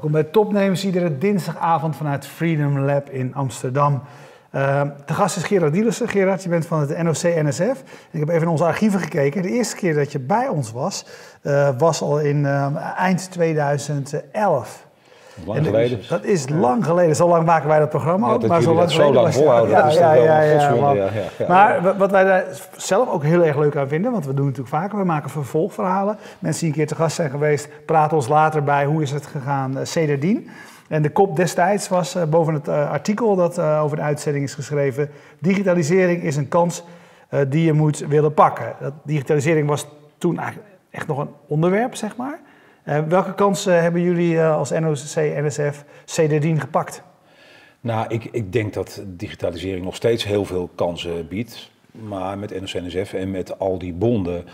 Welkom bij Topnames, iedere dinsdagavond vanuit Freedom Lab in Amsterdam. Uh, de gast is Gerard Dielissen. Gerard, je bent van het NOC-NSF. Ik heb even in onze archieven gekeken. De eerste keer dat je bij ons was, uh, was al in uh, eind 2011. Lang geleden. Dat is lang geleden. Zo lang maken wij dat programma ja, ook. maar zo lang, zo lang volhouden. Ja, is ja, ja, ja, godswonder, ja, ja, ja. Maar wat wij daar zelf ook heel erg leuk aan vinden, want we doen het natuurlijk vaker, we maken vervolgverhalen. Mensen die een keer te gast zijn geweest, praten ons later bij hoe is het gegaan uh, sedertdien. En de kop destijds was uh, boven het uh, artikel dat uh, over de uitzending is geschreven: Digitalisering is een kans die je moet willen pakken. Dat, digitalisering was toen eigenlijk echt nog een onderwerp, zeg maar. Welke kansen hebben jullie als NOC-NSF sedertdien gepakt? Nou, ik, ik denk dat digitalisering nog steeds heel veel kansen biedt. Maar met NOC-NSF en met al die bonden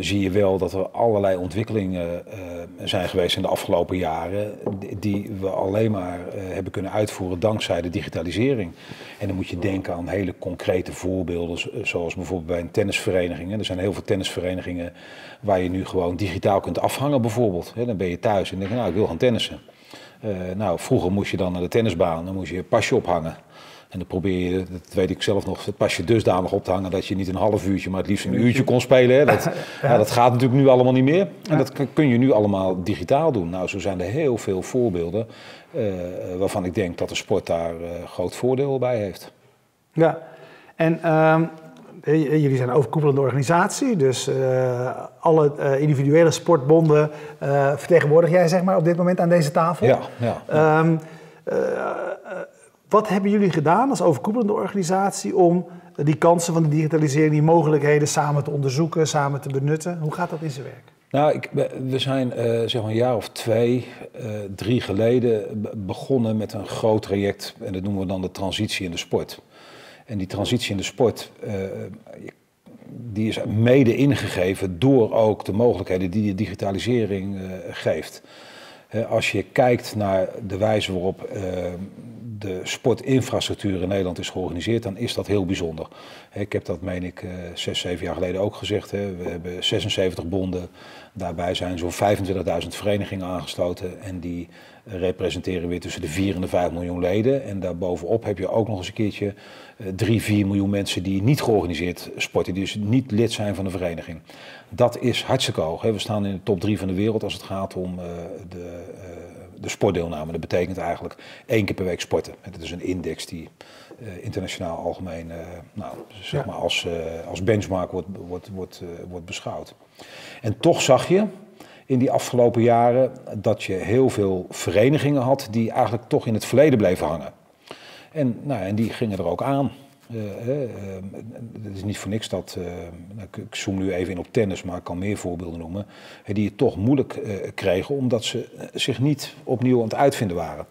zie je wel dat er allerlei ontwikkelingen uh, zijn geweest in de afgelopen jaren. die we alleen maar hebben kunnen uitvoeren dankzij de digitalisering. En dan moet je denken aan hele concrete voorbeelden, zoals bijvoorbeeld bij een tennisvereniging. Er zijn heel veel tennisverenigingen waar je nu gewoon digitaal kunt afhangen, bijvoorbeeld. Dan ben je thuis en denk je, nou, ik wil gaan tennissen. nou, vroeger moest je dan naar de tennisbaan, dan moest je je pasje ophangen. En dan probeer je, dat weet ik zelf nog, het pasje dusdanig op te hangen dat je niet een half uurtje, maar het liefst een uurtje kon spelen. Hè. Dat, ja. dat gaat natuurlijk nu allemaal niet meer. En dat kun je nu allemaal digitaal doen. Nou, zo zijn er heel veel voorbeelden uh, waarvan ik denk dat de sport daar uh, groot voordeel bij heeft. Ja, en uh, jullie zijn een overkoepelende organisatie, dus uh, alle individuele sportbonden vertegenwoordig jij zeg maar op dit moment aan deze tafel. Ja, ja. Um, wat hebben jullie gedaan als overkoepelende organisatie om die kansen van de digitalisering, die mogelijkheden samen te onderzoeken, samen te benutten? Hoe gaat dat in zijn werk? Nou, ik, we zijn uh, zeg maar een jaar of twee, uh, drie geleden begonnen met een groot traject. En dat noemen we dan de transitie in de sport. En die transitie in de sport, die is mede ingegeven door ook de mogelijkheden die de digitalisering geeft. Als je kijkt naar de wijze waarop de sportinfrastructuur in Nederland is georganiseerd, dan is dat heel bijzonder. Ik heb dat, meen ik, zes, zeven jaar geleden ook gezegd. We hebben 76 bonden, daarbij zijn zo'n 25.000 verenigingen aangesloten en die representeren weer tussen de 4 en de 5 miljoen leden. En daarbovenop heb je ook nog eens een keertje 3, 4 miljoen mensen die niet georganiseerd sporten, die dus niet lid zijn van de vereniging. Dat is hartstikke hoog. We staan in de top 3 van de wereld als het gaat om de de sportdeelname. Dat betekent eigenlijk één keer per week sporten. Het is een index die uh, internationaal algemeen nou, zeg maar als, als benchmark wordt, wordt, wordt, wordt beschouwd. En toch zag je in die afgelopen jaren dat je heel veel verenigingen had die eigenlijk toch in het verleden bleven hangen. En, nou, en die gingen er ook aan. Het is niet voor niks dat, uh, ik zoom nu even in op tennis, maar ik kan meer voorbeelden noemen, die het toch moeilijk uh, kregen omdat ze zich niet opnieuw aan het uitvinden waren.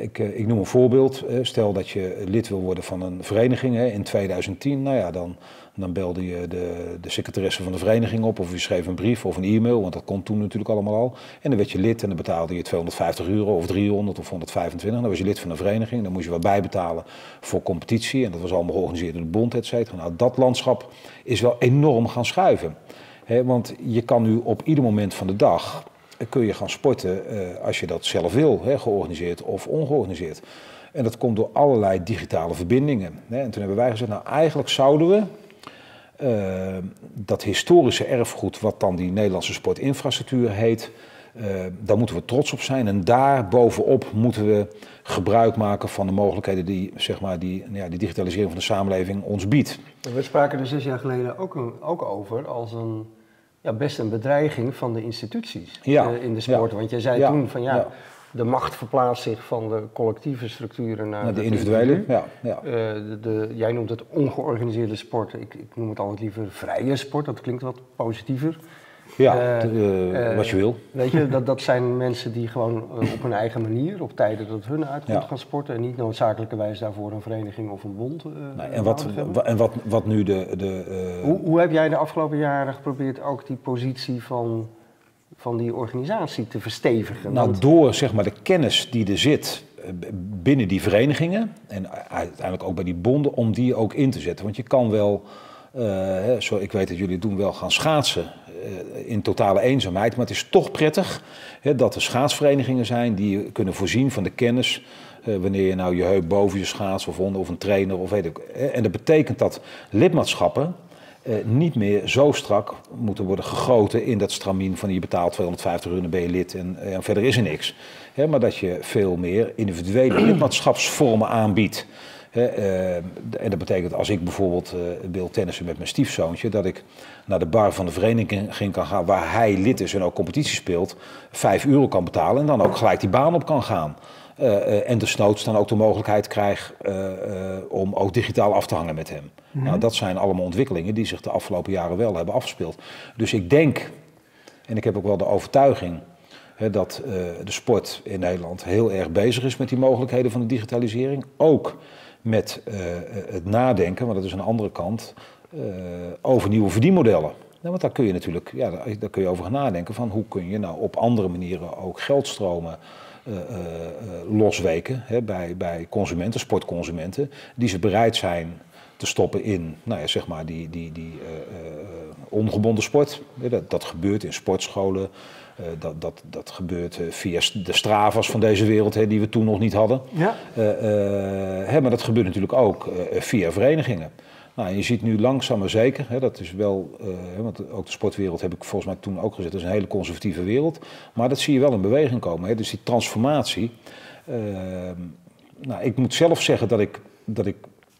Ik, ik, noem een voorbeeld. Stel dat je lid wil worden van een vereniging in 2010. Nou ja, dan, dan belde je de, de secretaresse van de vereniging op. Of je schreef een brief of een e-mail. Want dat kon toen natuurlijk allemaal al. En dan werd je lid en dan betaalde je 250 euro of 300 of 125. Dan was je lid van een vereniging. Dan moest je wat bijbetalen voor competitie. En dat was allemaal georganiseerd door de bond, et cetera. Nou, dat landschap is wel enorm gaan schuiven. want je kan nu op ieder moment van de dag kun je gaan sporten uh, als je dat zelf wil, georganiseerd of ongeorganiseerd. En dat komt door allerlei digitale verbindingen. En toen hebben wij gezegd, nou eigenlijk zouden we uh, dat historische erfgoed, wat dan die Nederlandse sportinfrastructuur heet, uh, daar moeten we trots op zijn. En daar bovenop moeten we gebruik maken van de mogelijkheden die, zeg maar, die, ja, die digitalisering van de samenleving ons biedt. We spraken er zes jaar geleden ook, een, ook over als een ja, best een bedreiging van de instituties ja. uh, in de sport. Ja. Want jij zei toen van Ja. De macht verplaatst zich van de collectieve structuren naar, Naar de individuele. individu. Ja, ja. Eh, de, de- jij noemt het ongeorganiseerde sport. Ik, ik noem het altijd liever vrije sport. Dat klinkt wat positiever. ja Eh, eh, wat je wil. Weet je, dat, dat zijn mensen die gewoon op hun eigen manier, op tijden dat hun uitkomt, Ja. gaan sporten. En niet noodzakelijkerwijs daarvoor een vereniging of een bond. en wat, en wat, wat nu de. de Hoe, hoe heb jij de afgelopen jaren geprobeerd ook die positie van, van die organisatie te verstevigen? Nou, Want- door zeg maar de kennis die er zit eh, binnen die verenigingen en uiteindelijk ook bij die bonden, om die ook in te zetten. Want je kan wel hè, zo, ik weet dat jullie doen wel gaan schaatsen in totale eenzaamheid. Maar het is toch prettig hè, dat er schaatsverenigingen zijn die je kunnen voorzien van de kennis. wanneer je nou je heup boven je schaats of onder of een trainer of weet ik. En dat betekent dat lidmaatschappen eh, niet meer zo strak moeten worden gegoten in dat stramien van je betaalt 250 euro en ben je lid en, en verder is er niks. maar dat je veel meer individuele lidmaatschapsvormen aanbiedt. Eh, en dat betekent als ik bijvoorbeeld uh, wil tennissen met mijn stiefzoontje, dat ik naar de bar van de vereniging ging kan gaan waar hij lid is en ook competitie speelt, 5 euro kan betalen en dan ook gelijk die baan op kan gaan. Uh, en desnoods dan ook de mogelijkheid krijg om ook digitaal af te hangen met hem. Mhm. Nou, dat zijn allemaal ontwikkelingen die zich de afgelopen jaren wel hebben afgespeeld. Dus ik denk, en ik heb ook wel de overtuiging, hè, dat de sport in Nederland heel erg bezig is met die mogelijkheden van de digitalisering. Ook met het nadenken, want dat is een andere kant, over nieuwe verdienmodellen. Nou, want daar kun je natuurlijk ja, daar, kun je over gaan nadenken van hoe kun je nou op andere manieren ook geldstromen uh, losweken hè, bij, bij consumenten, sportconsumenten, die ze bereid zijn te stoppen in nou ja, zeg maar die, die, die ongebonden sport. Dat, dat gebeurt in sportscholen. dat, dat, dat gebeurt via de stravas van deze wereld, hè, die we toen nog niet hadden. Ja. Hè, maar dat gebeurt natuurlijk ook via verenigingen. Nou, je ziet nu langzaam maar zeker, hè, dat is wel, uh, want ook de sportwereld heb ik volgens mij toen ook gezet, dat is een hele conservatieve wereld. Maar dat zie je wel in beweging komen. Hè. Dus die transformatie. Uh, nou, ik moet zelf zeggen dat ik, dat ik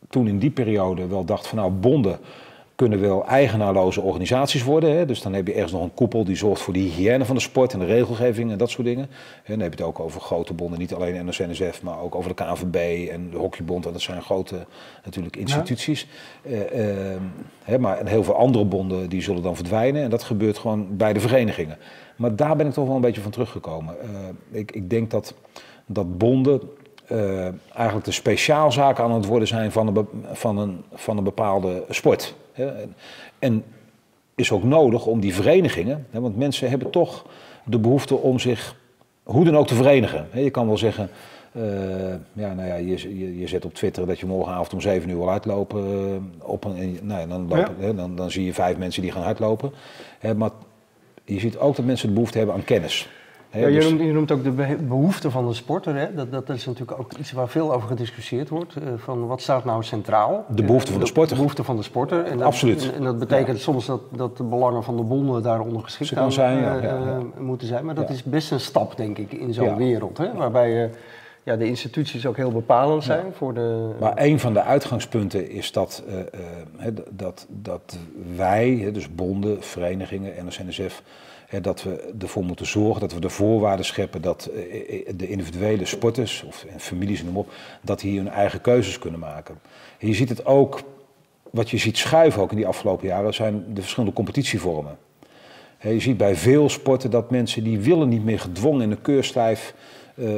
toen in die periode wel dacht van nou, bonden kunnen wel eigenaarloze organisaties worden. Hè? Dus dan heb je ergens nog een koepel die zorgt voor de hygiëne van de sport en de regelgeving en dat soort dingen. En dan heb je het ook over grote bonden, niet alleen NOC-NSF, maar ook over de KNVB en de hockeybond. En dat zijn grote natuurlijk instituties. Eh, ehm, hè, maar en heel veel andere bonden die zullen dan verdwijnen en dat gebeurt gewoon bij de verenigingen. Maar daar ben ik toch wel een beetje van teruggekomen. Uh, ik, ik denk dat, dat bonden uh, eigenlijk de speciaalzaken aan het worden zijn van een, van een, van een bepaalde sport. En is ook nodig om die verenigingen, want mensen hebben toch de behoefte om zich hoe dan ook te verenigen. Je kan wel zeggen, uh, ja, nou ja, je, je, je, zet op Twitter dat je morgenavond om 7 uur wil uitlopen. Uh, op een, nou, dan, lopen, ja. hè, dan, dan zie je vijf mensen die gaan uitlopen. Hè, maar je ziet ook dat mensen de behoefte hebben aan kennis. Ja, je, dus- noemt, je, noemt, ook de behoefte van de sporter. Hè? Dat, dat is natuurlijk ook iets waar veel over gediscussieerd wordt. Uh, van wat staat nou centraal? De behoefte van de sporter. De behoefte van de sporter. En dat, Absoluut. En, dat betekent soms dat, dat de belangen van de bonden daaronder geschikt aan, zijn, ja, ja, moeten zijn. Maar dat is best een stap, denk ik, in zo'n wereld. Hè? Waarbij ja, de instituties ook heel bepalend zijn voor de... Maar een van de uitgangspunten is dat, uh, uh, dat, dat wij, dus bonden, verenigingen, NSNSF dat we ervoor moeten zorgen dat we de voorwaarden scheppen dat eh, eh, de individuele sporters of families, noem op, dat die hun eigen keuzes kunnen maken. En je ziet het ook, wat je ziet schuiven ook in die afgelopen jaren, zijn de verschillende competitievormen. Je ziet bij veel sporten dat mensen die willen niet meer gedwongen in een keurslijf uh,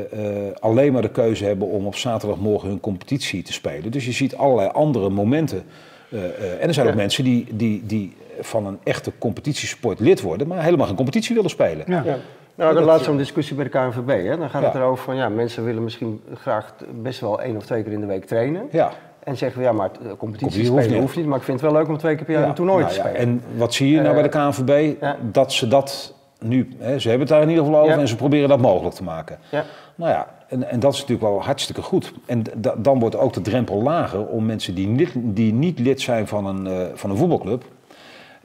alleen maar de keuze hebben om op zaterdagmorgen hun competitie te spelen. Dus je ziet allerlei andere momenten. en er zijn ook mensen die, die, die van een echte competitiesport lid worden, maar helemaal geen competitie willen spelen. Ja. ja. Nou, dan laat zo'n discussie bij de KNVB. Hè? Dan gaat het erover van, ja, mensen willen misschien graag best wel één of twee keer in de week trainen. Ja. En zeggen we, ja, maar competitie, competitie spelen hoeft, hoeft niet. Maar ik vind het wel leuk om twee keer per jaar een toernooi nou, te spelen. En wat zie je nou bij de KNVB? Dat ze dat nu, hè, ze hebben het daar in ieder geval over en ze proberen dat mogelijk te maken. Ja. Nou ja, en, en dat is natuurlijk wel hartstikke goed. En dan wordt ook de drempel lager om mensen die niet, die niet lid zijn van een, uh, van een voetbalclub,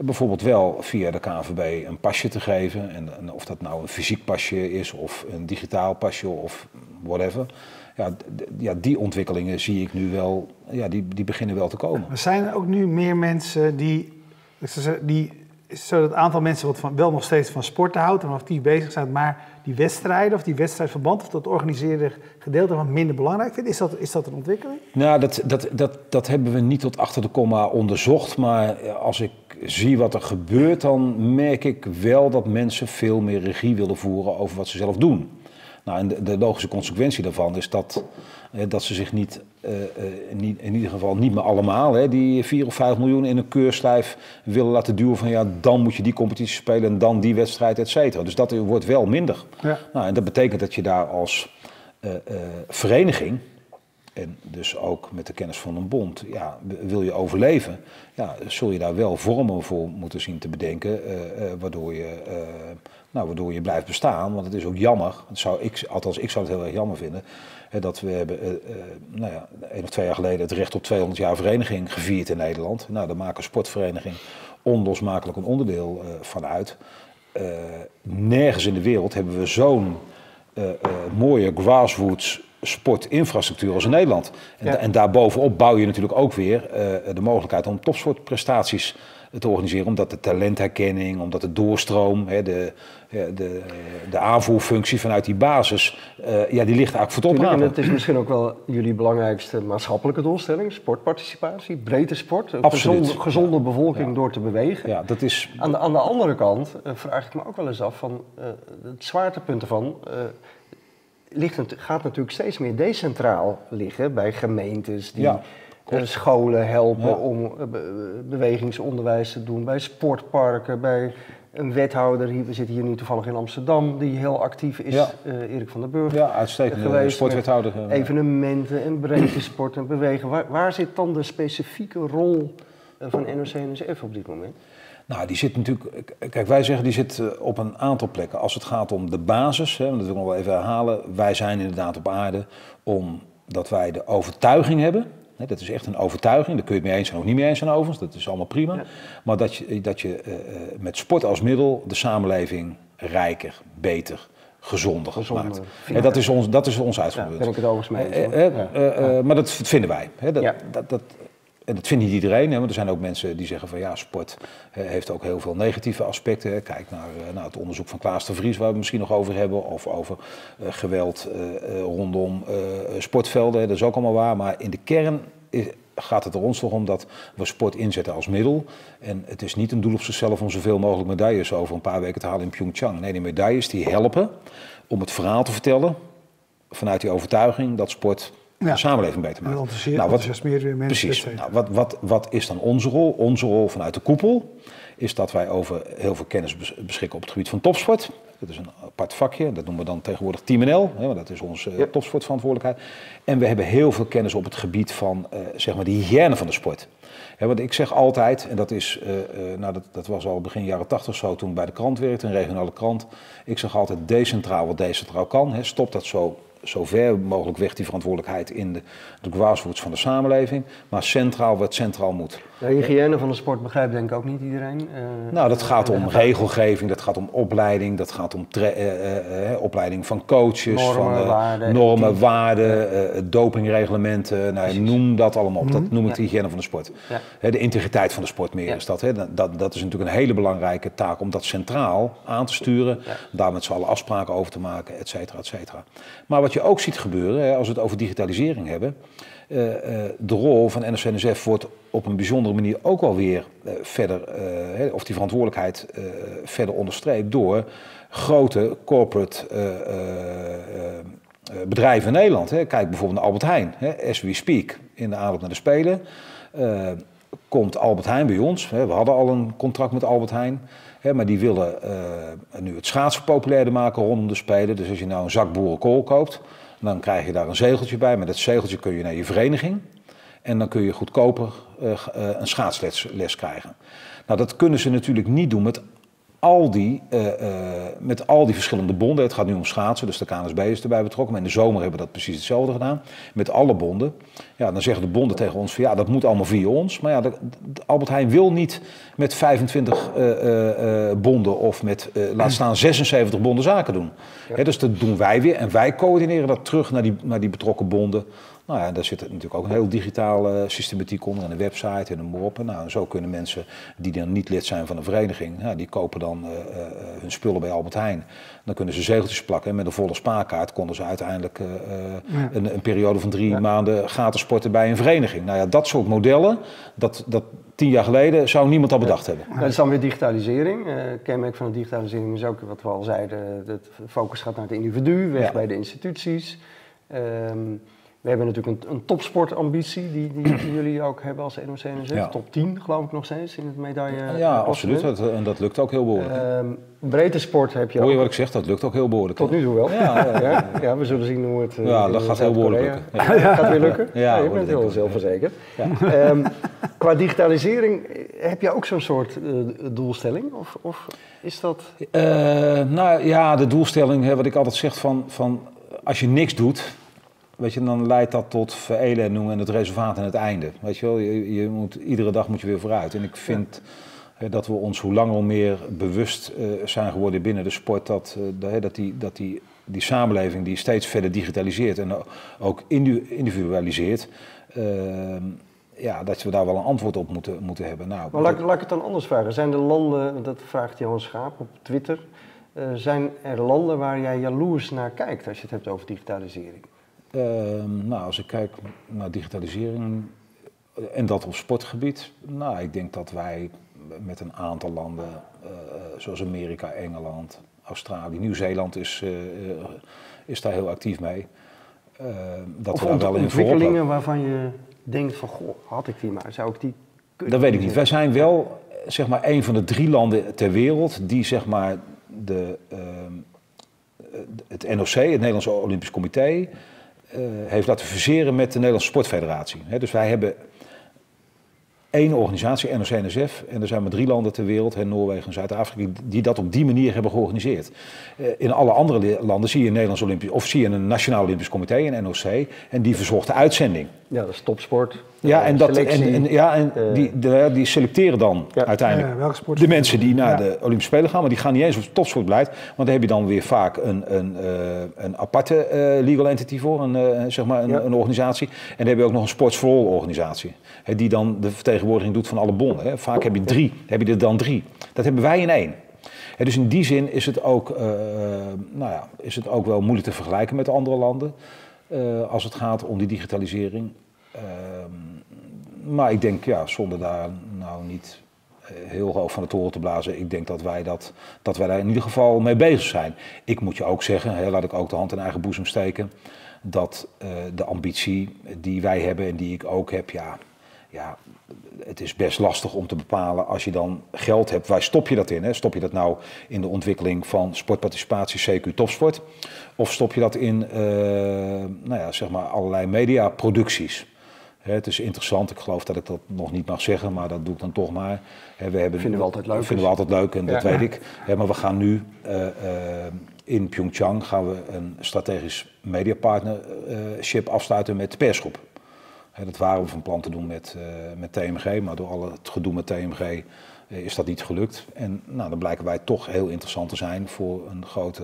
bijvoorbeeld wel via de KNVB een pasje te geven. En, en, of dat nou een fysiek pasje is of een digitaal pasje of whatever. Ja, ja, die ontwikkelingen zie ik nu wel, ja, die, die beginnen wel te komen. Er zijn ook nu meer mensen die, die zodat het aantal mensen wat van, wel nog steeds van sporten houdt en actief bezig zijn, maar die wedstrijden of die wedstrijdverband of dat organiseerde gedeelte van minder belangrijk vindt. Is dat, is dat een ontwikkeling? Nou, dat, dat, dat, dat hebben we niet tot achter de komma onderzocht, maar als ik zie wat er gebeurt, dan merk ik wel dat mensen veel meer regie willen voeren over wat ze zelf doen. Nou, en de, de logische consequentie daarvan is dat, dat ze zich niet, uh, niet, in ieder geval niet meer allemaal, hè, die 4 of 5 miljoen in een keurslijf willen laten duwen van ja, dan moet je die competitie spelen en dan die wedstrijd, et cetera. Dus dat wordt wel minder. Ja. Nou, en dat betekent dat je daar als uh, vereniging en dus ook met de kennis van een bond, ja, wil je overleven, ja, zul je daar wel vormen voor moeten zien te bedenken, waardoor, je, nou, waardoor je blijft bestaan. Want het is ook jammer, zou ik, althans ik zou het heel erg jammer vinden, dat we hebben, nou ja, een of twee jaar geleden het recht op 200 jaar vereniging gevierd in Nederland. Nou, daar maken sportvereniging onlosmakelijk een onderdeel van uit. nergens in de wereld hebben we zo'n mooie grassroots sportinfrastructuur als in Nederland. En, en daarbovenop bouw je natuurlijk ook weer de mogelijkheid om topsportprestaties te organiseren. Omdat de talentherkenning, omdat de doorstroom, hè, de, de, de aanvoerfunctie vanuit die basis, uh, ja, die ligt eigenlijk voor het En het is misschien ook wel jullie belangrijkste maatschappelijke doelstelling, sportparticipatie, breedte sport, gezonde, gezonde bevolking door te bewegen. Ja, dat is... aan, de, aan de andere kant uh, vraag ik me ook wel eens af van het zwaartepunt ervan ligt, gaat natuurlijk steeds meer decentraal liggen bij gemeentes die scholen helpen om eh, bewegingsonderwijs te doen, bij sportparken, bij een wethouder. Hier, we zitten hier nu toevallig in Amsterdam, die heel actief is, ja. uh, Erik van der Burg. Ja, uitstekend. Geweest sportwethouder. Evenementen en breedte sport en bewegen. Waar, waar, zit dan de specifieke rol eh, van NOC-NSF op dit moment? Nou, die zit natuurlijk. Kijk, wij zeggen die zit op een aantal plekken. Als het gaat om de basis, hè, dat wil ik nog wel even herhalen. Wij zijn inderdaad op aarde omdat wij de overtuiging hebben dat is echt een overtuiging. Daar kun je het mee eens zijn of niet mee eens zijn overigens. Dat is allemaal prima. Maar dat je, dat je uh, met sport als middel de samenleving rijker, beter, gezonder, gezonder maakt. En dat is ons, dat is ons uitgangspunt. Ja, ben ik het overigens mee eens. Maar dat vinden wij. dat, dat, dat, en dat vindt niet iedereen, hè, want er zijn ook mensen die zeggen van ja, sport heeft ook heel veel negatieve aspecten. Kijk naar, naar het onderzoek van Klaas de Vries, waar we het misschien nog over hebben, of over uh, geweld uh, rondom sportvelden. Dat is ook allemaal waar, maar in de kern gaat het er ons toch om dat we sport inzetten als middel. En het is niet een doel op zichzelf om zoveel mogelijk medailles over een paar weken te halen in Pyeongchang. Nee, die medailles die helpen om het verhaal te vertellen vanuit die overtuiging dat sport ja. de samenleving beter maken. Nou, wat, meer mensen. Precies. Nou, wat, wat, wat is dan onze rol? Onze rol vanuit de koepel is dat wij over heel veel kennis beschikken op het gebied van topsport. Dat is een apart vakje, dat noemen we dan tegenwoordig Team NL, hè, dat is onze ja. topsportverantwoordelijkheid. En we hebben heel veel kennis op het gebied van uh, zeg maar de hygiëne van de sport. Ja, want ik zeg altijd, en dat, is, uh, uh, nou dat, dat, was al begin jaren tachtig zo toen ik bij de krant werkte, een regionale krant. Ik zeg altijd decentraal wat decentraal kan. Hè, stop dat zo zo ver mogelijk weg die verantwoordelijkheid in de, de grassroots van de samenleving, maar centraal wat centraal moet. De hygiëne van de sport begrijpt denk ik ook niet iedereen. Uh, nou, dat gaat om regelgeving, dat gaat om opleiding, dat gaat om uh, uh, opleiding van coaches, normen, van waarden, normen, waarden, dopingreglementen, nou, noem dat allemaal op. Dat mhm. noem ik de hygiëne van de sport. Ja. de integriteit van de sport meer is dat, dat. Dat is natuurlijk een hele belangrijke taak om dat centraal aan te sturen, daar met z'n allen afspraken over te maken, et cetera, et cetera. Maar wat je ook ziet gebeuren, als we het over digitalisering hebben, de rol van NSNSF wordt op een bijzondere manier ook alweer uh, verder, of die verantwoordelijkheid verder onderstreept door grote corporate bedrijven in Nederland. Kijk bijvoorbeeld naar Albert Heijn, as we speak, in de aanloop naar de Spelen. komt Albert Heijn bij ons. We hadden al een contract met Albert Heijn. Maar die willen nu het schaatsen populairder maken rondom de Spelen. Dus als je nou een zak boerenkool koopt, dan krijg je daar een zegeltje bij. Met dat zegeltje kun je naar je vereniging. En dan kun je goedkoper uh, uh, een schaatsles les krijgen. Nou, dat kunnen ze natuurlijk niet doen met al die, uh, met al die verschillende bonden. Het gaat nu om schaatsen, dus de KNSB is erbij betrokken. Maar in de zomer hebben we dat precies hetzelfde gedaan. Met alle bonden. Ja, dan zeggen de bonden tegen ons van ja, dat moet allemaal via ons. Maar ja, Albert Heijn wil niet met 25 uh, bonden of met, laat staan, 76 bonden zaken doen. Ja. dus dat doen wij weer. En wij coördineren dat terug naar die, naar die betrokken bonden. Nou ja, daar zit natuurlijk ook een heel digitale systematiek onder. En een website en een mop. Nou, zo kunnen mensen die dan niet lid zijn van een vereniging, die kopen dan uh, uh, hun spullen bij Albert Heijn. Dan kunnen ze zegeltjes plakken. En met een volle spaarkaart konden ze uiteindelijk uh, ja. een, een, periode van drie ja. maanden gratis sporten bij een vereniging. Nou ja, dat soort modellen, dat, dat tien jaar geleden zou niemand al bedacht hebben. Dat is dan weer digitalisering. Uh, kenmerk van de digitalisering is ook wat we al zeiden, de focus gaat naar het individu, weg bij de instituties. Um, We hebben natuurlijk een, een topsportambitie die, die, die, jullie ook hebben als. Ja. Top 10 geloof ik nog steeds in het medaille. Ja, absoluut. Dat, en dat lukt ook heel behoorlijk. Breedte sport heb je Hoor je wat ik zeg? Dat lukt ook heel behoorlijk. Tot nu toe wel. Ja, ja, ja, we zullen zien hoe het... Uh, ja, dat gaat heel behoorlijk lukken. Ja. Gaat weer lukken? Ja, je bent heel zelfverzekerd. Um, qua digitalisering, heb je ook zo'n soort uh, doelstelling? Of, of is dat... Uh, nou ja, de doelstelling, hè, wat ik altijd zeg van, van als je niks doet weet je, dan leidt dat tot verelen en het reservaat en het einde. Weet je wel, je, je, moet, iedere dag moet je weer vooruit. En ik vind dat we ons hoe langer hoe meer bewust uh, zijn geworden binnen de sport, dat, uh, dat, die, dat die, die samenleving die steeds verder digitaliseert en ook individualiseert, uh, ja, dat we daar wel een antwoord op moeten, moeten hebben. Nou, maar laat, laat ik het dan anders vragen. Zijn er landen, dat vraagt Johan Schaap op Twitter, zijn er landen waar jij jaloers naar kijkt als je het hebt over digitalisering? Ehm, nou, als ik kijk naar digitalisering en dat op sportgebied, nou, ik denk dat wij met een aantal landen, uh, zoals Amerika, Engeland, Australië, Nieuw-Zeeland is, uh, is daar heel actief mee. Uh, dat of we daar wel in ontwikkelingen waarvan je denkt van, goh, had ik die maar, zou ik die kunnen? Dat weet ik niet. Wij zijn wel, zeg maar, een van de drie landen ter wereld die, zeg maar, de, ehm, het NOC, het Nederlandse Olympisch Comité, heeft laten fuseren met de Nederlandse Sportfederatie. dus wij hebben één organisatie, NOC-NSF, en er zijn maar drie landen ter wereld, Noorwegen en Zuid-Afrika, die dat op die manier hebben georganiseerd. Uh, in alle andere landen zie je een Nederlands Olympisch, of zie je een Nationaal Olympisch Comité, een NOC, en die verzorgt de uitzending. Ja, dat is topsport. Ja, en, dat, en, en, ja, en uh, die, de, die selecteren dan ja. uiteindelijk ja, de mensen die naar de Olympische Spelen gaan, maar die gaan niet eens op topsportbeleid, want dan heb je dan weer vaak een, een, uh, een aparte uh, legal entity voor, een, zeg maar een, een, organisatie. En dan heb je ook nog een sports for all organisatie, hè, die dan de vertegenwoordiging doet van alle bonden. Hè. Vaak heb je drie, heb je er dan drie. Dat hebben wij in één. Hè, dus in die zin is het, ook, nou ja, is het ook wel moeilijk te vergelijken met andere landen. als het gaat om die digitalisering. Ehm, maar ik denk, ja, zonder daar nou niet eh, heel hoog van de toren te blazen. Ik denk dat wij, dat, dat wij daar in ieder geval mee bezig zijn. Ik moet je ook zeggen, hè, laat ik ook de hand in eigen boezem steken, dat uh, de ambitie die wij hebben en die ik ook heb, ja, ja, het is best lastig om te bepalen als je dan geld hebt. Waar stop je dat in? Hè? Stop je dat nou in de ontwikkeling van sportparticipatie, CQ topsport? Of stop je dat in uh, nou ja, zeg maar allerlei mediaproducties? Het is interessant, ik geloof dat ik dat nog niet mag zeggen, maar dat doe ik dan toch maar. we hebben, vinden we altijd leuk. Vinden we altijd leuk en dat weet ik. maar we gaan nu uh, uh, in Pyeongchang gaan we een strategisch mediapartnership afsluiten met de persgroep. dat waren we van plan te doen met, met TMG, maar door al het gedoe met TMG is dat niet gelukt. En nou, dan blijken wij toch heel interessant te zijn voor een grote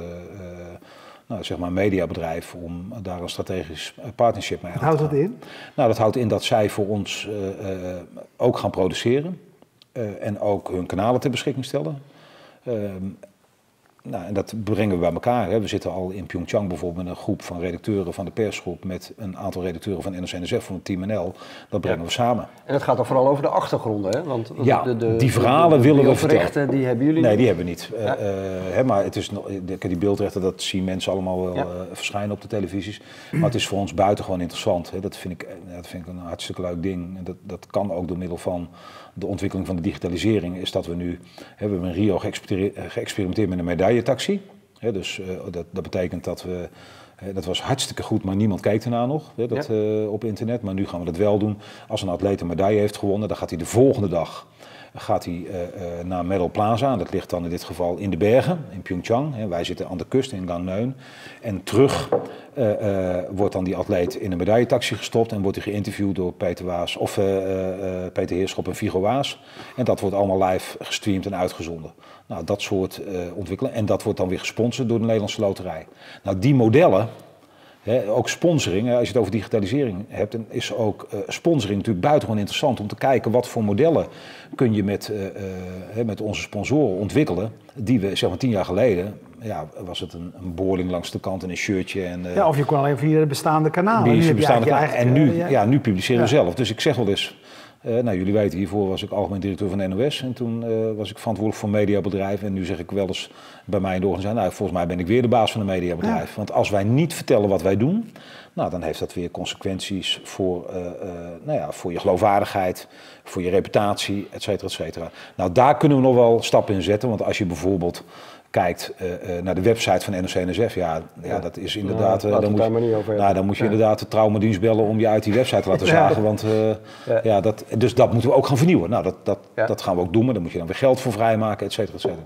nou, zeg maar mediabedrijf om daar een strategisch partnership mee aan te gaan. Houdt dat in? Nou, dat houdt in dat zij voor ons uh, ook gaan produceren en ook hun kanalen ter beschikking stellen. Nou, en dat brengen we bij elkaar. Hè. We zitten al in Pyeongchang bijvoorbeeld met een groep van redacteuren van de persgroep met een aantal redacteuren van NOC-NSF van het Team NL. Dat brengen we samen. En het gaat dan vooral over de achtergronden, hè? Want ja, de, de, die verhalen willen we vertellen. die hebben jullie Nee, niet? die hebben we niet. Ja. Uh, hè, maar het is, die beeldrechten, dat zien mensen allemaal wel uh, verschijnen op de televisies. Maar het is voor ons buitengewoon interessant. Hè. Dat, vind ik, dat vind ik een hartstikke leuk ding. En dat, dat kan ook door middel van de ontwikkeling van de digitalisering is dat we nu, hè, we hebben in Rio geëxperimenteerd met een medailletaxi. Dus uh, dat, dat betekent dat we, dat was hartstikke goed, maar niemand kijkt ernaar nog dat, ja. uh, op internet. Maar nu gaan we dat wel doen. Als een atleet een medaille heeft gewonnen, dan gaat hij de volgende dag gaat hij uh, uh, naar Medal Plaza. Dat ligt dan in dit geval in de bergen, in Pyeongchang. Hè. Wij zitten aan de kust in Gangneung. En terug uh, wordt dan die atleet in een medailletaxi gestopt en wordt hij geïnterviewd door Peter Waas of Peter Heerschop en Vigo Waas. En dat wordt allemaal live gestreamd en uitgezonden. Nou, dat soort ontwikkelen. En dat wordt dan weer gesponsord door de Nederlandse Loterij. Nou, die modellen, ook sponsoring, als je het over digitalisering hebt, dan is ook uh, sponsoring natuurlijk buitengewoon interessant om te kijken wat voor modellen kun je met, uh, uh, met onze sponsoren ontwikkelen. Die we, zeg maar tien jaar geleden, ja, was het een, een boorling langs de kant en een shirtje. En, ja, of je kon alleen via de bestaande kanalen. Via bestaande kanalen. En nu, ja. ja. nu publiceren we zelf. Dus ik zeg wel eens, uh, nou, jullie weten, hiervoor was ik algemeen directeur van de NOS en toen uh, was ik verantwoordelijk voor mediabedrijven. En nu zeg ik wel eens bij mij in de organisatie, nou, volgens mij ben ik weer de baas van een mediabedrijf. Ja. Want als wij niet vertellen wat wij doen, Nou, dan heeft dat weer consequenties voor, nou ja, voor je geloofwaardigheid, voor je reputatie, et cetera, et cetera. Nou, daar kunnen we nog wel stappen in zetten. Want als je bijvoorbeeld kijkt uh, naar de website van NOC-NSF, ja, ja, dat is inderdaad... Uh, dan, moet je, nou, dan moet je inderdaad de traumadienst bellen om je uit die website te laten zagen. Want, ja. dat, dus dat moeten we ook gaan vernieuwen. Nou, dat, dat, dat gaan we ook doen, maar daar moet je dan weer geld voor vrijmaken, et cetera, et cetera.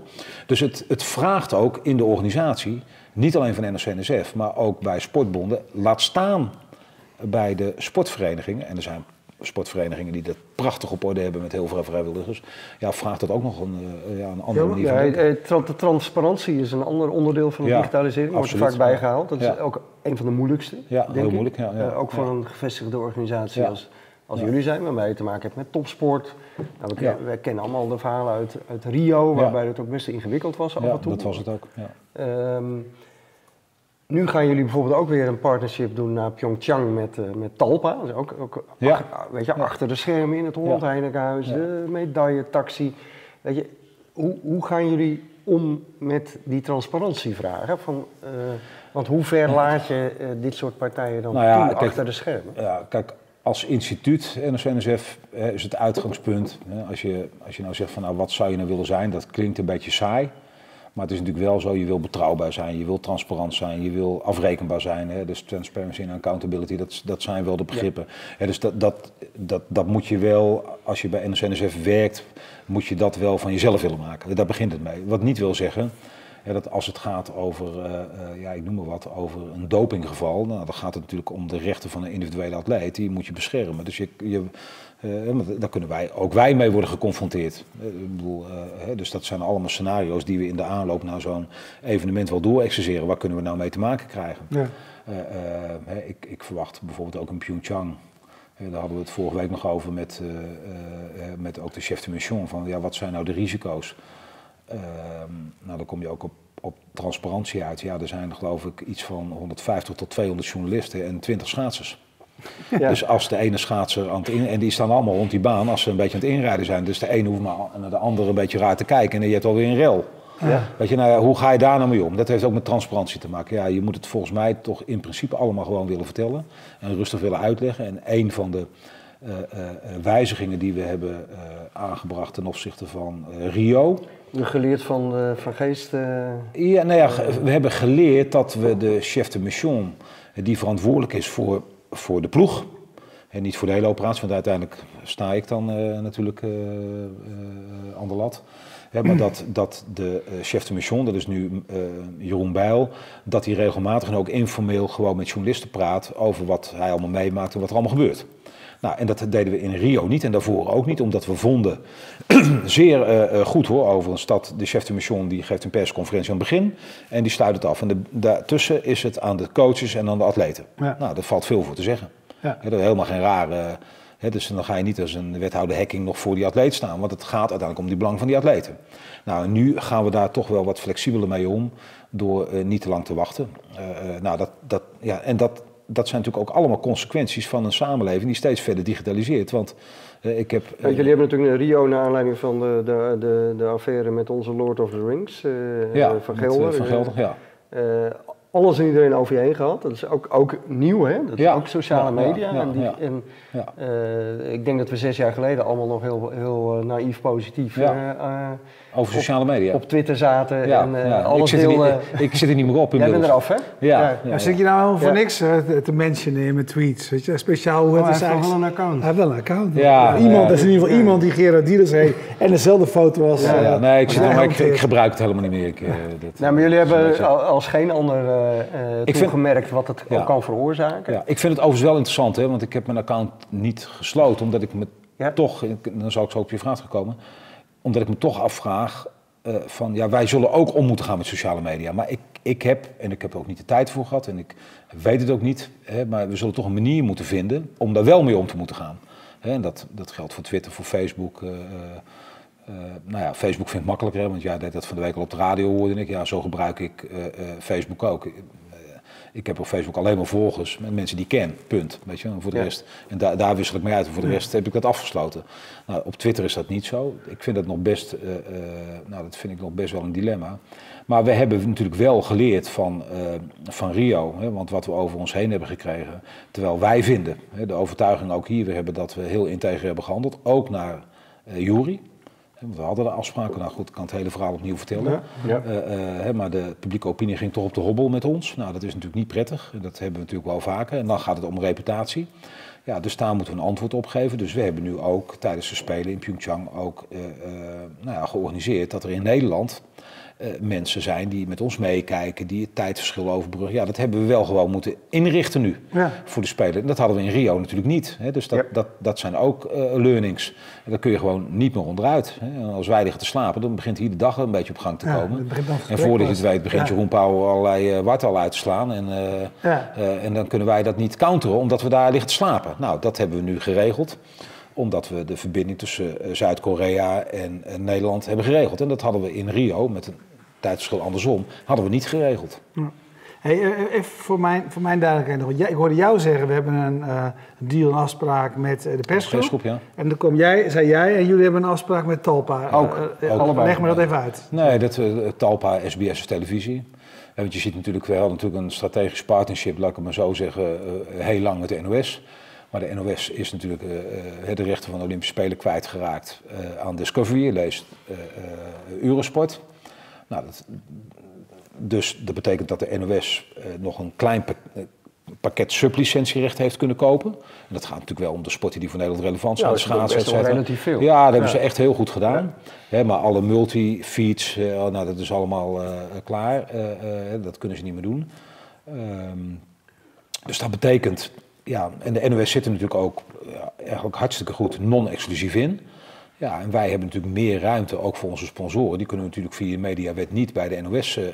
Dus het, het vraagt ook in de organisatie, niet alleen van NOC-NSF, maar ook bij sportbonden, laat staan bij de sportverenigingen, en er zijn sportverenigingen die dat prachtig op orde hebben met heel veel vrijwilligers. Ja, vraagt dat ook nog een, uh, ja, een andere manier ja, van De transparantie is een ander onderdeel van de ja, digitalisering, wordt er vaak bijgehaald. Dat is ook een van de moeilijkste, Ja, heel ik. moeilijk. Ja, uh, ook voor een gevestigde organisatie als, als jullie zijn, waarmee je te maken hebt met topsport. Nou, we, we, kennen allemaal de verhalen uit, uit Rio, waarbij het ook best ingewikkeld was af en toe. dat was het ook. Um, nu gaan jullie bijvoorbeeld ook weer een partnership doen naar Pyeongchang met, uh, met Talpa. Dus ook, ook ja. weet je, achter de schermen in het Holland Heinekenhuis, de medailletaxi. Weet je, hoe, hoe gaan jullie om met die transparantievragen? Van, uh, want hoe ver laat je uh, dit soort partijen dan nou achter de schermen? Ja, kijk, als instituut, NSF, is het uitgangspunt. Als je, als je nou zegt van nou, wat zou je nou willen zijn, dat klinkt een beetje saai. Maar het is natuurlijk wel zo, je wil betrouwbaar zijn, je wil transparant zijn, je wil afrekenbaar zijn. Hè? Dus transparency en accountability, dat, dat zijn wel de begrippen. Ja. dus dat, dat, dat, dat moet je wel, als je bij NSNSF werkt, moet je dat wel van jezelf willen maken. Daar begint het mee. Wat niet wil zeggen, dat als het gaat over, uh, uh, ja, ik noem maar wat, over een dopinggeval, nou, dan gaat het natuurlijk om de rechten van een individuele atleet, die moet je beschermen. Dus je, je, uh, daar kunnen wij, ook wij mee worden geconfronteerd. ik bedoel, dus dat zijn allemaal scenario's die we in de aanloop naar zo'n evenement wel doorexerceren. Waar kunnen we nou mee te maken krijgen? Ja. ik, ik, verwacht bijvoorbeeld ook in Pyeongchang. daar hadden we het vorige week nog over met, met ook de chef de mission. Van ja, wat zijn nou de risico's? Ehm, nou, dan kom je ook op, op transparantie uit. Ja, er zijn geloof ik iets van 150 tot 200 journalisten en 20 schaatsers. Ja. Dus als de ene schaatser aan het in, en die staan allemaal rond die baan als ze een beetje aan het inrijden zijn. Dus de ene hoeft maar naar de andere een beetje raar te kijken en je hebt alweer een rel. Ja. Weet je, nou hoe ga je daar nou mee om? Dat heeft ook met transparantie te maken. Ja, je moet het volgens mij toch in principe allemaal gewoon willen vertellen en rustig willen uitleggen. En een van de uh, uh, wijzigingen die we hebben aangebracht ten opzichte van Rio, geleerd van, uh, van Geest? Uh, ja, nou ja, we hebben geleerd dat we de chef de mission, die verantwoordelijk is voor, voor de ploeg, en niet voor de hele operatie, want uiteindelijk sta ik dan uh, natuurlijk aan de lat. maar dat, dat de chef de mission, dat is nu Jeroen Bijl, dat hij regelmatig en ook informeel gewoon met journalisten praat over wat hij allemaal meemaakt en wat er allemaal gebeurt. Nou, en dat deden we in Rio niet en daarvoor ook niet, omdat we vonden, zeer uh, goed hoor, over een stad, de chef de mission die geeft een persconferentie aan het begin en die sluit het af. En de, daartussen is het aan de coaches en aan de atleten. Nou, daar valt veel voor te zeggen. Ja. dat is helemaal geen rare... dus dan ga je niet als een wethouder hacking nog voor die atleet staan, want het gaat uiteindelijk om die belang van die atleten. Nou, en nu gaan we daar toch wel wat flexibeler mee om door niet te lang te wachten. nou, dat, dat, ja, en dat, dat zijn natuurlijk ook allemaal consequenties van een samenleving die steeds verder digitaliseert. Want uh, ik heb. Ja, jullie hebben natuurlijk een Rio naar aanleiding van de, de, de, de affaire met onze Lord of the Rings. Uh, ja, van Gelder. Met, van Gelder, ja alles en iedereen over je heen gehad. Dat is ook, ook nieuw, hè? Dat is ook sociale media. en, die, en uh, ik denk dat we zes jaar geleden allemaal nog heel, heel uh, naïef positief uh, over sociale media op, Twitter zaten en alles ik zit, niet, ik zit er niet meer op. Jij bent eraf, hè? Ja. ja. Zit je nou voor niks te mentionen in mijn tweets? Weet je? Speciaal hoe oh, het is hij heeft wel een account. Hij heeft wel een account. Ja, iemand, dat is in ieder geval iemand die Gerard Dielers heeft en dezelfde foto als... Ja, nee, ik, zit maar ik, ik, gebruik het helemaal niet meer. Ik, dat, nou, maar jullie hebben als geen ander ik vind, gemerkt wat het kan veroorzaken. Ja, ik vind het overigens wel interessant, hè, want ik heb mijn account niet gesloten, omdat ik me toch, dan zou ik zo op je vraag gekomen, omdat ik me toch afvraag uh, van, ja, wij zullen ook om moeten gaan met sociale media. Maar ik, ik heb, en ik heb er ook niet de tijd voor gehad, en ik weet het ook niet, hè, maar we zullen toch een manier moeten vinden om daar wel mee om te moeten gaan. Hè, en dat, dat geldt voor Twitter, voor Facebook. Uh, uh, nou ja, Facebook vind ik makkelijker, want jij deed dat van de week al op de radio, hoorde ik. Ja, zo gebruik ik Facebook ook Ik heb op Facebook alleen maar volgers met mensen die ik ken, punt. Weet je, voor de rest, en da daar wissel ik mee uit. En voor de rest heb ik dat afgesloten. Nou, op Twitter is dat niet zo. Ik vind dat nog best, nou, dat vind ik nog best wel een dilemma. Maar we hebben natuurlijk wel geleerd van, uh, van Rio, hè, want wat we over ons heen hebben gekregen. Terwijl wij vinden, hè, de overtuiging ook hier, we hebben dat we heel integer hebben gehandeld, ook naar uh, Jury. We hadden de afspraken, nou goed, ik kan het hele verhaal opnieuw vertellen. Ja, uh, maar de publieke opinie ging toch op de hobbel met ons. Nou, dat is natuurlijk niet prettig. Dat hebben we natuurlijk wel vaker. En dan gaat het om reputatie. Ja, dus daar moeten we een antwoord op geven. Dus we hebben nu ook tijdens de Spelen in Pyeongchang ook uh, nou ja, georganiseerd dat er in Nederland mensen zijn die met ons meekijken, die het tijdverschil overbruggen. Ja, dat hebben we wel gewoon moeten inrichten nu ja. voor de Spelen. Dat hadden we in Rio natuurlijk niet. Hè. Dus dat, ja. dat, dat zijn ook uh, learnings. En daar kun je gewoon niet meer onderuit. Hè. Als wij liggen te slapen, dan begint hier de dag een beetje op gang te komen. en voordat je het weet, begint Jeroen Pauw allerlei uh, wart al uit te slaan. En, en dan kunnen wij dat niet counteren, omdat we daar liggen te slapen. Nou, dat hebben we nu geregeld omdat we de verbinding tussen Zuid-Korea en, en, Nederland hebben geregeld. En dat hadden we in Rio met een tijdverschil andersom, hadden we niet geregeld. Ja. Hey, eh, eh, even voor mijn, voor mijn duidelijkheid nog. Ik hoorde jou zeggen, we hebben een uh, deal, een afspraak met de persgroep. persgroep ja. En dan kom jij, zei jij, en jullie hebben een afspraak met Talpa. Ook, uh, ook allebei. Leg me dat even uit. Nee, dat, Talpa, SBS televisie. want je ziet natuurlijk, we hadden natuurlijk een strategisch partnership, laat ik het maar zo zeggen, heel lang met de NOS. Maar de NOS is natuurlijk de rechten van de Olympische Spelen kwijtgeraakt aan Discovery, leest Eurosport. Nou, dat, dus dat betekent dat de NOS nog een klein eh, pakket sublicentierecht heeft kunnen kopen. En dat gaat natuurlijk wel om de sporten die voor Nederland relevant zijn. Ja, schaatsen, relatief veel. Ja, dat hebben ze echt heel goed gedaan. Ja. maar alle multi-feeds, uh, nou, dat is allemaal uh, klaar. dat kunnen ze niet meer doen. Um, dus dat betekent, ja, en de NOS zit er natuurlijk ook eigenlijk hartstikke goed non-exclusief in. Ja, en wij hebben natuurlijk meer ruimte ook voor onze sponsoren. Die kunnen we natuurlijk via de mediawet niet bij de NOS uh, uh,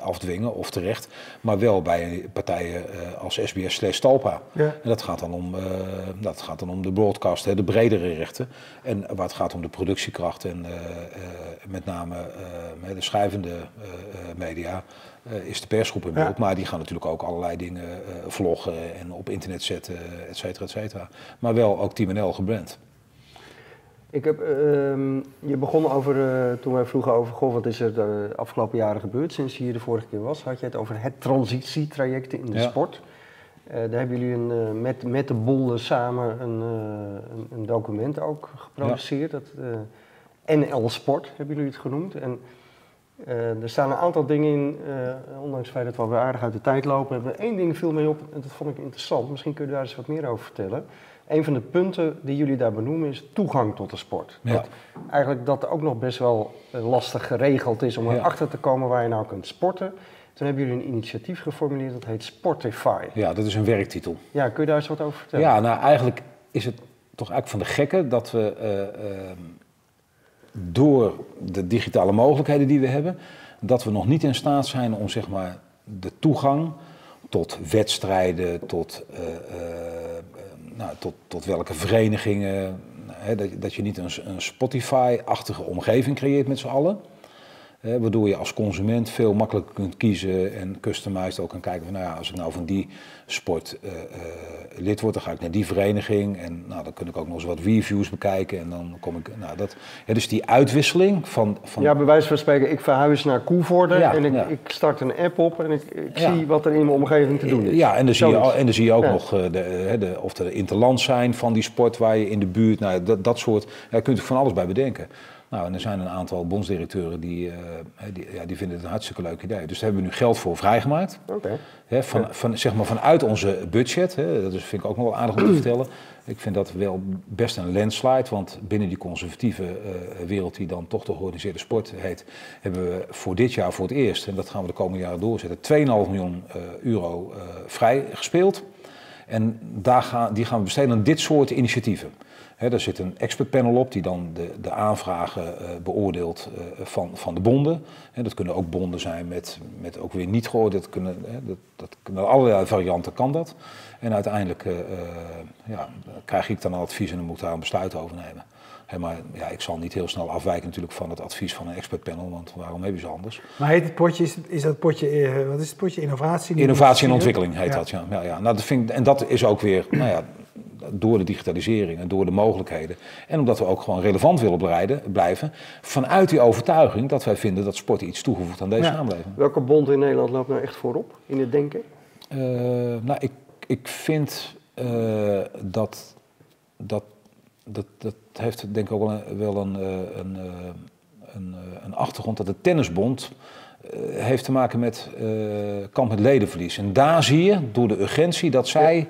afdwingen of terecht, maar wel bij partijen uh, als SBS slash Talpa. Ja. En dat gaat dan om, dat gaat dan om de broadcast, hè, de bredere rechten. En waar het gaat om de productiekracht en met name de schrijvende media is de persgroep in beeld. Ja. Maar die gaan natuurlijk ook allerlei dingen vloggen en op internet zetten, et cetera, et cetera. Maar wel ook Team NL gebrand. Ik heb, uh, je begon over, uh, toen wij vroegen over, goh, wat is er de afgelopen jaren gebeurd sinds je hier de vorige keer was, had je het over het transitietraject in de ja. sport. Uh, daar hebben jullie een, uh, met, met de bonden samen een, een, een, document ook geproduceerd. Ja. Dat, NL Sport hebben jullie het genoemd. En er staan een aantal dingen in, ondanks het feit dat we weer aardig uit de tijd lopen, hebben we één ding veel mee op en dat vond ik interessant. Misschien kun je daar eens wat meer over vertellen een van de punten die jullie daar benoemen is toegang tot de sport. Ja. Dat eigenlijk dat ook nog best wel eh, lastig geregeld is om erachter te komen waar je nou kunt sporten. Toen hebben jullie een initiatief geformuleerd dat heet Sportify. Ja, dat is een werktitel. Ja, kun je daar eens wat over vertellen? Ja, nou eigenlijk is het toch eigenlijk van de gekke dat we uh, door de digitale mogelijkheden die we hebben, dat we nog niet in staat zijn om zeg maar de toegang tot wedstrijden, tot uh, nou, tot, tot welke verenigingen. Hè, dat, dat je niet een, een Spotify-achtige omgeving creëert met z'n allen waardoor je als consument veel makkelijker kunt kiezen en customized ook kan kijken van nou ja, als ik nou van die sport uh, uh, lid word, dan ga ik naar die vereniging en nou, dan kun ik ook nog eens wat reviews bekijken en dan kom ik, nou dat, dus die uitwisseling van, van... Ja, bij wijze van spreken, ik verhuis naar Koevoorde ja, en ik, ja. ik, start een app op en ik, ik zie wat er in mijn omgeving te doen is. Ja, en dan, zie je, en dan zie je ook nog de, de, of er interland zijn van die sport waar je in de buurt, nou, dat, dat soort, ja, kun je van alles bij bedenken. Nou, en er zijn een aantal bondsdirecteuren die, uh, die, ja, die vinden het een hartstikke leuk idee. Dus daar hebben we nu geld voor vrijgemaakt. Okay. Van, van, zeg maar vanuit onze budget. Hè, dat is, vind ik ook nog wel aardig om te vertellen. Ik vind dat wel best een landslide, want binnen die conservatieve uh, wereld die dan toch de georganiseerde sport heet, hebben we voor dit jaar voor het eerst, en dat gaan we de komende jaren doorzetten, 2,5 miljoen uh, euro vrij gespeeld. En daar gaan, die gaan we besteden aan dit soort initiatieven. He, daar zit een expertpanel op die dan de, de aanvragen uh, beoordeelt uh, van, van de bonden. He, dat kunnen ook bonden zijn met, met ook weer niet geoordeeld. Dat kunnen, he, dat, dat kunnen allerlei varianten kan dat. En uiteindelijk uh, ja, krijg ik dan een advies en dan moet ik daar een besluit over nemen. maar ja, ik zal niet heel snel afwijken natuurlijk van het advies van een expertpanel, want waarom hebben ze anders? Maar heet het potje, is, is dat potje, wat is het potje, innovatie? Innovatie en ontwikkeling heet dat, ja. ja, ja. Nou, dat vind ik, en dat is ook weer, nou ja, door de digitalisering en door de mogelijkheden. En omdat we ook gewoon relevant willen blijven, vanuit die overtuiging dat wij vinden dat sport iets toegevoegd aan deze samenleving. Welke bond in Nederland loopt nou echt voorop in het denken? Uh, nou, ik, ik vind uh, dat, dat, dat, dat heeft denk ik ook wel een, wel een, eh, een, een, een achtergrond dat de tennisbond heeft te maken met kamp met ledenverlies. En daar zie je door de urgentie dat zij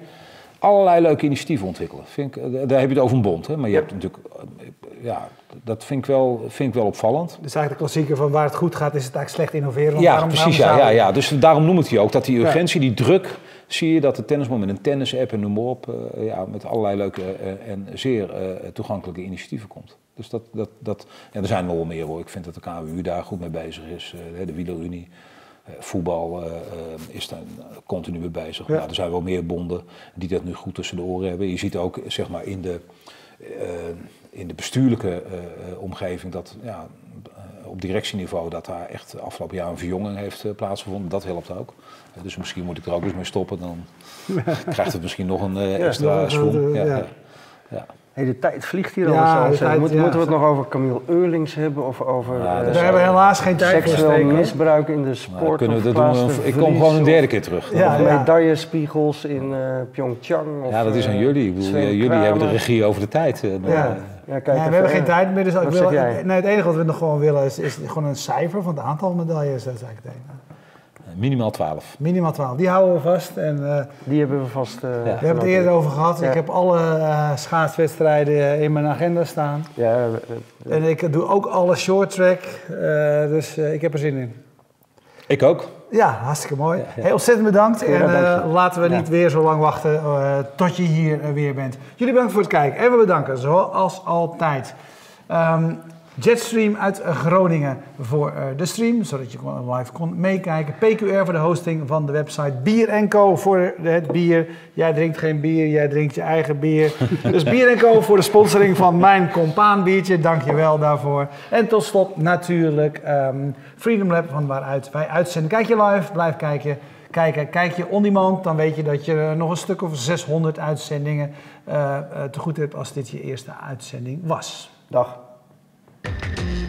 allerlei leuke initiatieven ontwikkelen. Vind ik, daar heb je het over een bond, hè? maar je hebt natuurlijk, ja, dat vind ik, wel, vind ik wel opvallend. Dus eigenlijk de klassieker van waar het goed gaat is het eigenlijk slecht innoveren. Ja, precies. Ja, ja, ja. Dus daarom noem ik hij ook, dat die urgentie, die druk, zie je dat de tennisman met een tennis-app en noem maar op, uh, ja, met allerlei leuke uh, en zeer uh, toegankelijke initiatieven komt. Dus dat, dat, dat ja, er zijn nog wel meer hoor. Ik vind dat de KWU daar goed mee bezig is, de Wielerunie. Voetbal is daar continu mee bezig. Ja. Nou, er zijn wel meer bonden die dat nu goed tussen de oren hebben. Je ziet ook zeg maar, in de, in de bestuurlijke omgeving dat ja, op directieniveau dat daar echt afgelopen jaar een verjonging heeft plaatsgevonden. Dat helpt ook. dus misschien moet ik er ook eens mee stoppen. Dan krijgt het misschien nog een extra ja, schwung. Ja, ja. Hey, de tijd vliegt hier ja, al. Tijd, moeten, moeten we het nog over Camille Eurlings hebben? Of over uh, daar hebben we helaas geen tijd voor Seksueel misbruik in de sport. Kunnen we dat doen, ik kom gewoon een derde keer terug. Ja, of medaillespiegels in uh, Pyeongchang. Of, ja, dat is aan jullie. Ik bedoel, jullie hebben de regie over de tijd. Uh, ja. Ja, kijk we hebben geen tijd meer. Dus ik wil, nee, het enige wat we nog gewoon willen is, is gewoon een cijfer van het aantal medailles. Dat is eigenlijk het enige. Minimaal 12. Minimaal 12. Die houden we vast. En, uh, die hebben we vast. Uh, We hebben het eerder over gehad. Ik heb alle uh, schaatswedstrijden in mijn agenda staan. Ja, en ik doe ook alle short track. dus ik heb er zin in. Ik ook. Ja, hartstikke mooi. Heel ontzettend bedankt. en laten we niet weer zo lang wachten tot je hier weer bent. Jullie bedankt voor het kijken. En we bedanken, zoals altijd. Um, Jetstream uit Groningen voor uh, de stream, zodat je live kon meekijken. PQR voor de hosting van de website. Bier Co voor het bier. Jij drinkt geen bier, jij drinkt je eigen bier. dus Bier Co voor de sponsoring van mijn compaanbiertje. Dank je wel daarvoor. En tot slot natuurlijk um, Freedom Lab van waaruit wij uitzenden. Kijk je live, blijf kijken. Kijken. Kijk je on demand, dan weet je dat je nog een stuk of 600 uitzendingen uh, te goed hebt als dit je eerste uitzending was. Dag. Thank you.